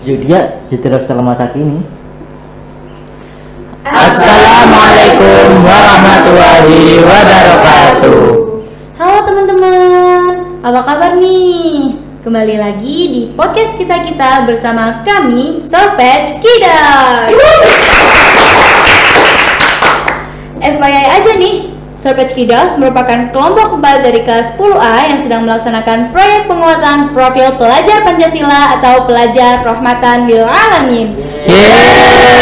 zodiak dalam masa kini. Assalamualaikum warahmatullahi wabarakatuh. Halo teman-teman, apa kabar nih? Kembali lagi di podcast kita-kita bersama kami, Sorpatch Kidas. FYI aja nih, Sorpatch Kidas merupakan kelompok kepala dari kelas 10A yang sedang melaksanakan proyek penguatan profil pelajar Pancasila atau pelajar rahmatan lil alamin. Yeay.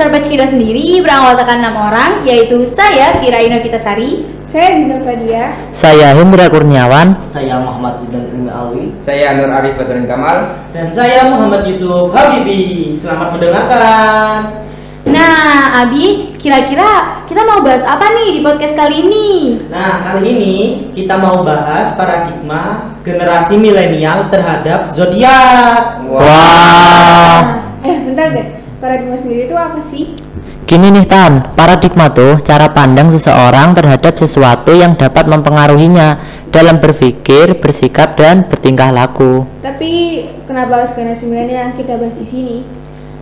Kidas sendiri beranggotakan enam orang, yaitu saya Vira Inovitasari, Saya Bina Fadia. Saya Hendra Kurniawan. Saya Muhammad Jidan Prima Alwi. Saya Nur Arif Badrun Kamal. Dan saya Muhammad Yusuf Habibi. Selamat mendengarkan. Nah, Abi, kira-kira kita mau bahas apa nih di podcast kali ini? Nah, kali ini kita mau bahas paradigma generasi milenial terhadap zodiak. Wah. Eh, bentar deh. Paradigma sendiri itu apa sih? Gini nih Tan, paradigma tuh cara pandang seseorang terhadap sesuatu yang dapat mempengaruhinya dalam berpikir, bersikap, dan bertingkah laku. Tapi kenapa harus generasi milenial yang kita bahas di sini?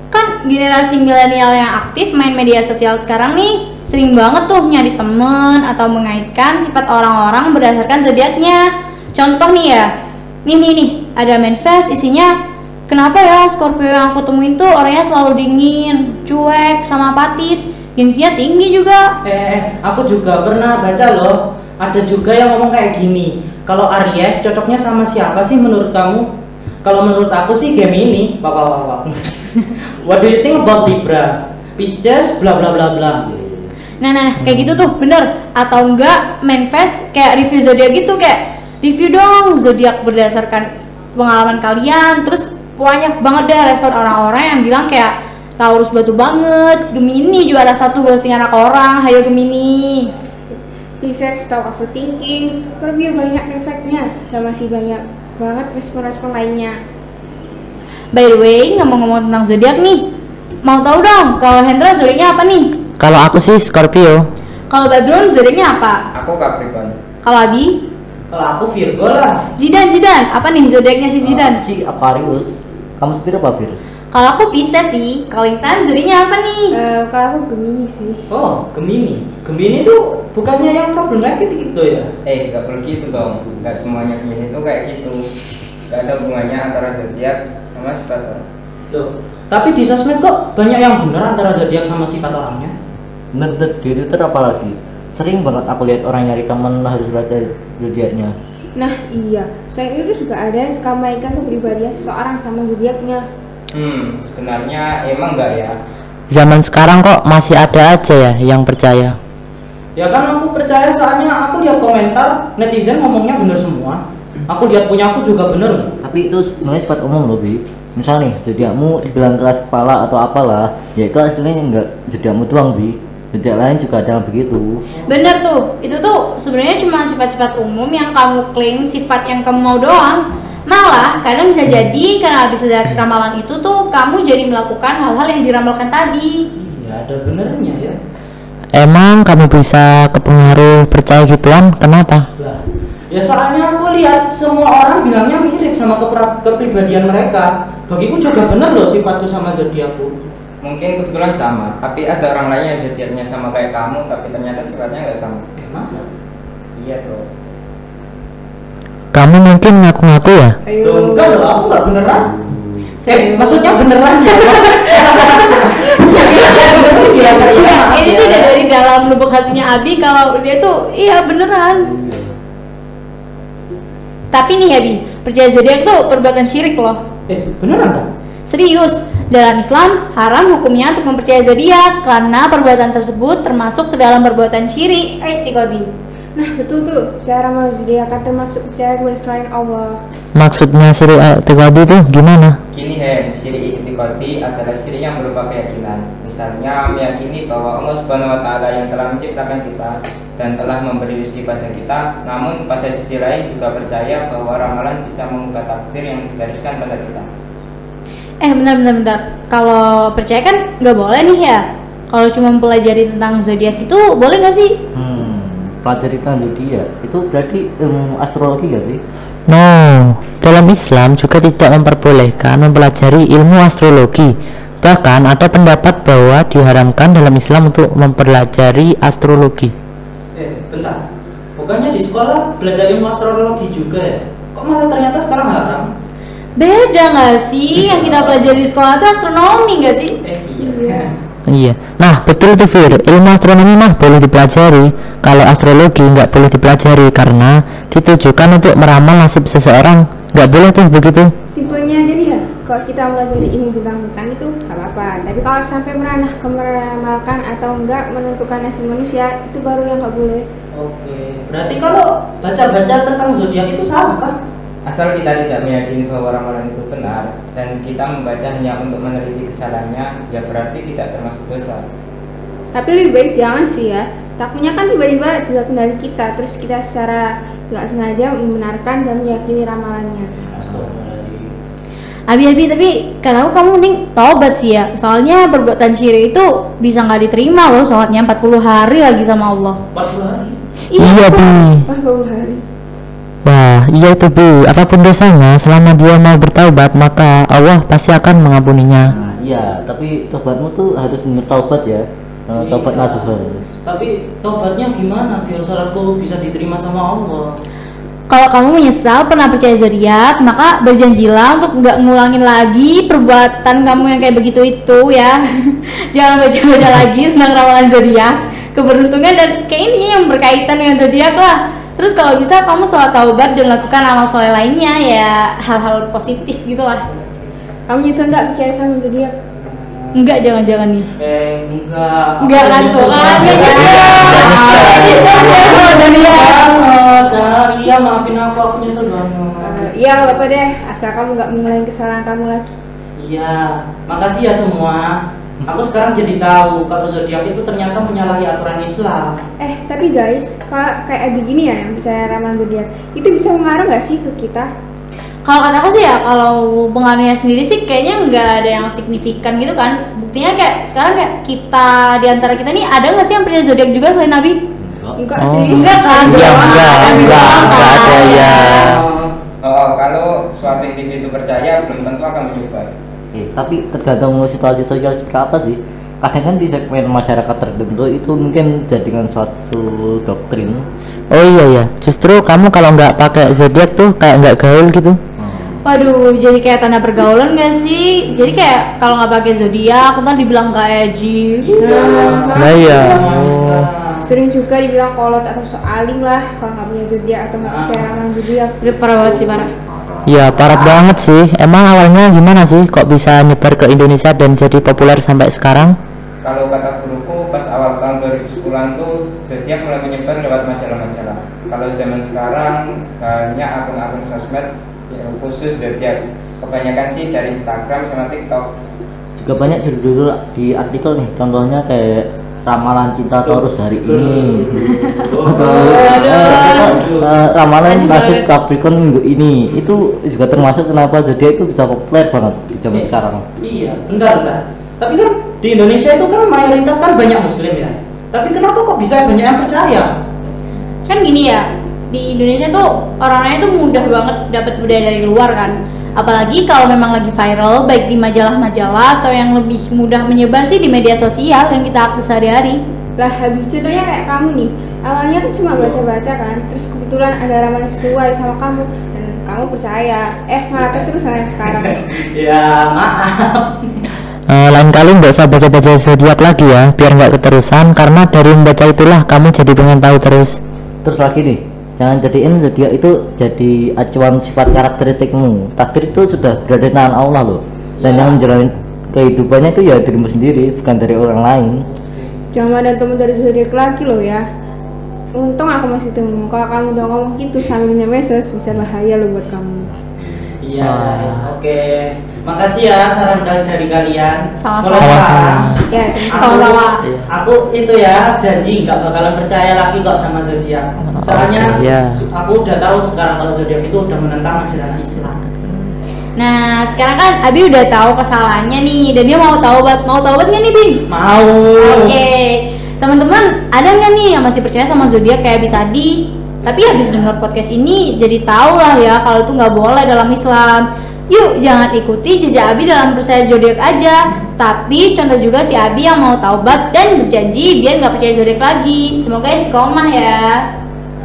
Kan generasi milenial yang aktif main media sosial sekarang nih sering banget tuh nyari temen atau mengaitkan sifat orang-orang berdasarkan zodiaknya. Contoh nih ya, nih nih nih, ada manifest isinya Kenapa ya Scorpio yang aku temuin tuh orangnya selalu dingin, cuek, sama apatis, gengsinya tinggi juga. Eh, aku juga pernah baca loh. Ada juga yang ngomong kayak gini. Kalau Aries cocoknya sama siapa sih menurut kamu? Kalau menurut aku sih wah, wah, wah. What do you think about Libra? Pisces, bla bla bla bla. Nah, nah, nah, kayak gitu tuh, bener. Atau enggak manifest kayak review zodiak gitu kayak review dong zodiak berdasarkan pengalaman kalian. Terus banyak banget deh respon orang-orang yang bilang kayak Taurus batu banget, Gemini juara satu ghosting anak orang, hayo Gemini. Pisces tahu overthinking, Scorpio banyak refleksnya, dan masih banyak banget respon-respon lainnya. By the way, ngomong-ngomong tentang zodiak nih, mau tahu dong kalau Hendra zodiaknya apa nih? Kalau aku sih Scorpio. Kalau Badrun zodiaknya apa? Aku Capricorn. Kalau Abi? Kalau aku Virgo lah. Zidan, Zidan, apa nih zodiaknya si Zidan? Ah, si Aquarius. Kamu sendiri apa Fir? Kalau aku Pisces sih, kalau Intan zodiaknya apa nih? Eh, kalau aku Gemini sih. Oh, Gemini. Gemini tuh bukannya yang problematik gitu ya? Eh, gak perlu gitu dong. Gak semuanya Gemini itu kayak gitu. Gak ada hubungannya antara zodiak sama sifat orang. Tuh. Tapi di sosmed kok banyak yang benar antara zodiak sama sifat orangnya. Bener bener di Twitter apalagi. Sering banget aku lihat orang nyari temen harus baca zodiaknya. Nah, iya. Selain itu juga ada yang suka mainkan kepribadian seseorang sama zodiaknya. Hmm, sebenarnya emang gak ya? Zaman sekarang kok masih ada aja ya yang percaya. Ya kan aku percaya soalnya aku lihat komentar netizen ngomongnya bener semua. Aku lihat punya aku juga bener. Tapi itu sebenarnya sifat umum loh bi. Misal nih zodiakmu dibilang keras kepala atau apalah, ya itu aslinya enggak zodiakmu doang bi. Zodiak lain juga ada yang begitu. Bener tuh, itu tuh sebenarnya cuma sifat-sifat umum yang kamu klaim sifat yang kamu mau doang. Malah kadang bisa jadi karena habis lihat ramalan itu tuh kamu jadi melakukan hal-hal yang diramalkan tadi. Iya ada benernya ya. Emang kamu bisa kepengaruh percaya gituan? Kenapa? Lah, ya soalnya aku lihat semua orang bilangnya mirip sama kepribadian mereka. Bagiku juga bener loh sifatku sama zodiakku. Mungkin kebetulan sama, tapi ada orang lain yang zodiaknya sama kayak kamu, tapi ternyata sifatnya nggak sama. Eh masa? Iya tuh. Kamu mungkin ngaku-ngaku ya? Loh, enggak loh, aku nggak beneran. Eh, maksudnya beneran ya? Iya, iya, ini iya. tuh udah dari dalam lubuk hatinya Abi kalau dia tuh iya beneran. Tapi nih ya Bi, percaya zodiak tuh perbuatan syirik loh. Eh, beneran kan? Serius, dalam Islam haram hukumnya untuk mempercayai zodiak karena perbuatan tersebut termasuk ke dalam perbuatan syirik. Eh, tikodi. Nah, betul tuh. Cara ramal zodiak akan termasuk percaya kepada selain Allah. Maksudnya siri tadi tuh gimana? Gini Hen, syirik itikadi adalah syirik yang berupa keyakinan. Misalnya meyakini bahwa Allah Subhanahu wa taala yang telah menciptakan kita dan telah memberi rezeki pada kita, namun pada sisi lain juga percaya bahwa ramalan bisa mengubah takdir yang digariskan pada kita. Eh, bentar, bentar, bentar. Kalau percaya kan nggak boleh nih ya. Kalau cuma mempelajari tentang zodiak itu boleh nggak sih? Hmm, pelajari tentang zodiak itu berarti ilmu astrologi gak sih? No, dalam Islam juga tidak memperbolehkan mempelajari ilmu astrologi. Bahkan ada pendapat bahwa diharamkan dalam Islam untuk mempelajari astrologi. Eh, bentar. Bukannya di sekolah belajar ilmu astrologi juga ya? Kok malah ternyata sekarang haram? Beda nggak sih? Yang kita pelajari di sekolah itu astronomi nggak sih? Eh, iya. Iya. Nah, betul tuh Fir. Ilmu astronomi mah boleh dipelajari. Kalau astrologi nggak boleh dipelajari karena ditujukan untuk meramal nasib seseorang. Nggak boleh tuh begitu. Simpelnya aja nih ya, kalau kita pelajari ilmu bintang-bintang itu gak apa-apa. Tapi kalau sampai meranah ke meramalkan atau enggak menentukan nasib manusia, itu baru yang gak boleh. Oke. Berarti kalau baca-baca tentang zodiak itu salah kah? Asal kita tidak meyakini bahwa ramalan itu benar dan kita membaca hanya untuk meneliti kesalahannya, ya berarti tidak termasuk dosa. Tapi lebih baik jangan sih ya. Takutnya kan tiba-tiba luar kendali kita, terus kita secara nggak sengaja membenarkan dan meyakini ramalannya. Abi-abi tapi kataku kamu mending taubat sih ya Soalnya perbuatan syirik itu bisa nggak diterima loh sholatnya 40 hari lagi sama Allah 40 hari. Iya, Bi. Wah, baru hari. Wah, iya itu Bi. Apa pun dosanya, selama dia mau bertaubat, maka Allah pasti akan mengampuninya. Nah, iya, tapi tobatmu tuh harus bener taubat ya. Eh, Taubat Iya. nasuh. Tapi tobatnya gimana biar salatku bisa diterima sama Allah? Kalau kamu menyesal pernah percaya zodiak, maka berjanjilah untuk nggak ngulangin lagi perbuatan kamu yang kayak begitu itu ya. Jangan baca-baca lagi tentang ramalan zodiak, keberuntungan dan kayak ini yang berkaitan dengan zodiak lah. Terus kalau bisa kamu sholat taubat dan lakukan amal soleh lainnya ya hal-hal positif gitulah. Kamu nyesel nggak percaya sama zodiak? Enggak jangan-jangan nih. Eh, enggak. Enggak kan tuh banget. enggak nyesel. Enggak iya maafin aku, aku nyesel banget. Eh, Iya, nggak apa-apa deh. Asal kamu nggak mengulangi kesalahan kamu lagi. Iya, makasih ya semua. Aku sekarang jadi tahu kalau zodiak itu ternyata menyalahi aturan Islam. Eh, tapi guys, kayak Abi gini ya yang percaya ramalan zodiak, itu bisa mengaruh nggak sih ke kita? Kalau kataku sih ya, kalau pengaruhnya sendiri sih kayaknya nggak ada yang signifikan gitu kan. Buktinya kayak sekarang kayak kita di antara kita nih ada nggak sih yang percaya zodiak juga selain Nabi? Enggak Oh. sih. Enggak kan? Enggak, enggak, doang enggak ada ya. Oh, kalau suatu individu percaya belum tentu akan menyebar. Oke, tapi tergantung situasi sosial seperti apa sih. Kadang kan di segmen masyarakat tertentu itu mungkin jadikan suatu doktrin. Oh iya ya, justru kamu kalau nggak pakai zodiak tuh kayak nggak gaul gitu. Waduh, jadi kayak tanda pergaulan gak sih? Jadi kayak kalau nggak pakai zodiak, ntar dibilang gak edgy. Nah, Nah iya. Sekarang. Sering juga dibilang kolot atau soalim lah kalau nggak punya zodiak atau nggak percaya ramalan zodiak. Udah parah banget sih parah. Iya parah banget sih. Emang awalnya gimana sih kok bisa nyebar ke Indonesia dan jadi populer sampai sekarang? Kalau kata guruku pas awal tahun 2010-an tuh setiap mulai menyebar lewat majalah-majalah. Kalau zaman sekarang banyak akun-akun sosmed yang khusus setiap kebanyakan sih dari Instagram sama TikTok. Juga banyak judul-judul di artikel nih, contohnya kayak ramalan cinta Taurus hari ini. Atau eh, eh, ramalan nasib Capricorn minggu ini. Itu juga termasuk kenapa zodiak itu bisa populer banget di zaman Eh, sekarang. Iya, bentar, bentar. Tapi kan di Indonesia itu kan mayoritas kan banyak muslim ya. Tapi kenapa kok bisa banyak yang percaya? Kan gini ya, di Indonesia tuh orang-orangnya tuh mudah banget dapat budaya dari luar kan. Apalagi kalau memang lagi viral, baik di majalah-majalah atau yang lebih mudah menyebar sih di media sosial yang kita akses sehari-hari. Lah, habis contohnya kayak kamu nih. Awalnya kan cuma baca-baca kan, terus kebetulan ada ramalan sesuai sama kamu dan kamu percaya. Eh, malah keterusan sekarang. ya, maaf. Eh, lain kali nggak usah baca-baca zodiak lagi ya, biar nggak keterusan. Karena dari membaca itulah kamu jadi pengen tahu terus. Terus lagi nih, jangan jadiin zodiak itu jadi acuan sifat karakteristikmu. Takdir itu sudah berada di tangan Allah loh. Dan yang menjalani kehidupannya itu ya dirimu sendiri, bukan dari orang lain. Jangan ada teman dari zodiak lagi loh ya. Untung aku masih temu. Kalau kamu udah ngomong gitu sambil nyemeses bisa bahaya loh buat kamu. Iya, Ah. guys. Oke. Makasih ya saran kali dari kalian. Sama-sama. Ya, aku, Sama-sama. aku itu ya janji nggak bakalan percaya lagi kok sama zodiak. Soalnya Oke, iya. aku udah tahu sekarang kalau zodiak itu udah menentang ajaran Islam. Nah, sekarang kan Abi udah tahu kesalahannya nih dan dia mau taubat. Mau taubat nggak nih, Bin? Mau. Oke. Teman-teman, ada nggak nih yang masih percaya sama zodiak kayak Abi tadi? Tapi habis dengar podcast ini jadi tahu lah ya kalau itu nggak boleh dalam Islam. Yuk jangan ikuti jejak Abi dalam percaya zodiak aja. Tapi contoh juga si Abi yang mau taubat dan berjanji biar nggak percaya zodiak lagi. Semoga istiqomah ya.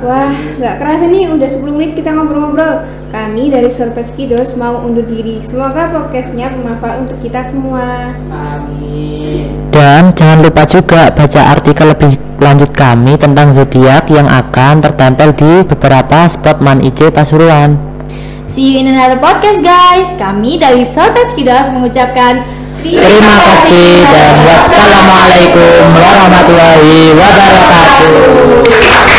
Wah, nggak kerasa nih udah 10 menit kita ngobrol-ngobrol. Kami dari Surprise Kidos mau undur diri. Semoga podcastnya bermanfaat untuk kita semua. Amin. Dan jangan lupa juga baca artikel lebih lanjut kami tentang zodiak yang akan tertempel di beberapa spot Man IC Pasuruan. See you in another podcast guys. Kami dari Surprise Kidos mengucapkan Terima kasih dan wassalamualaikum warahmatullahi wabarakatuh.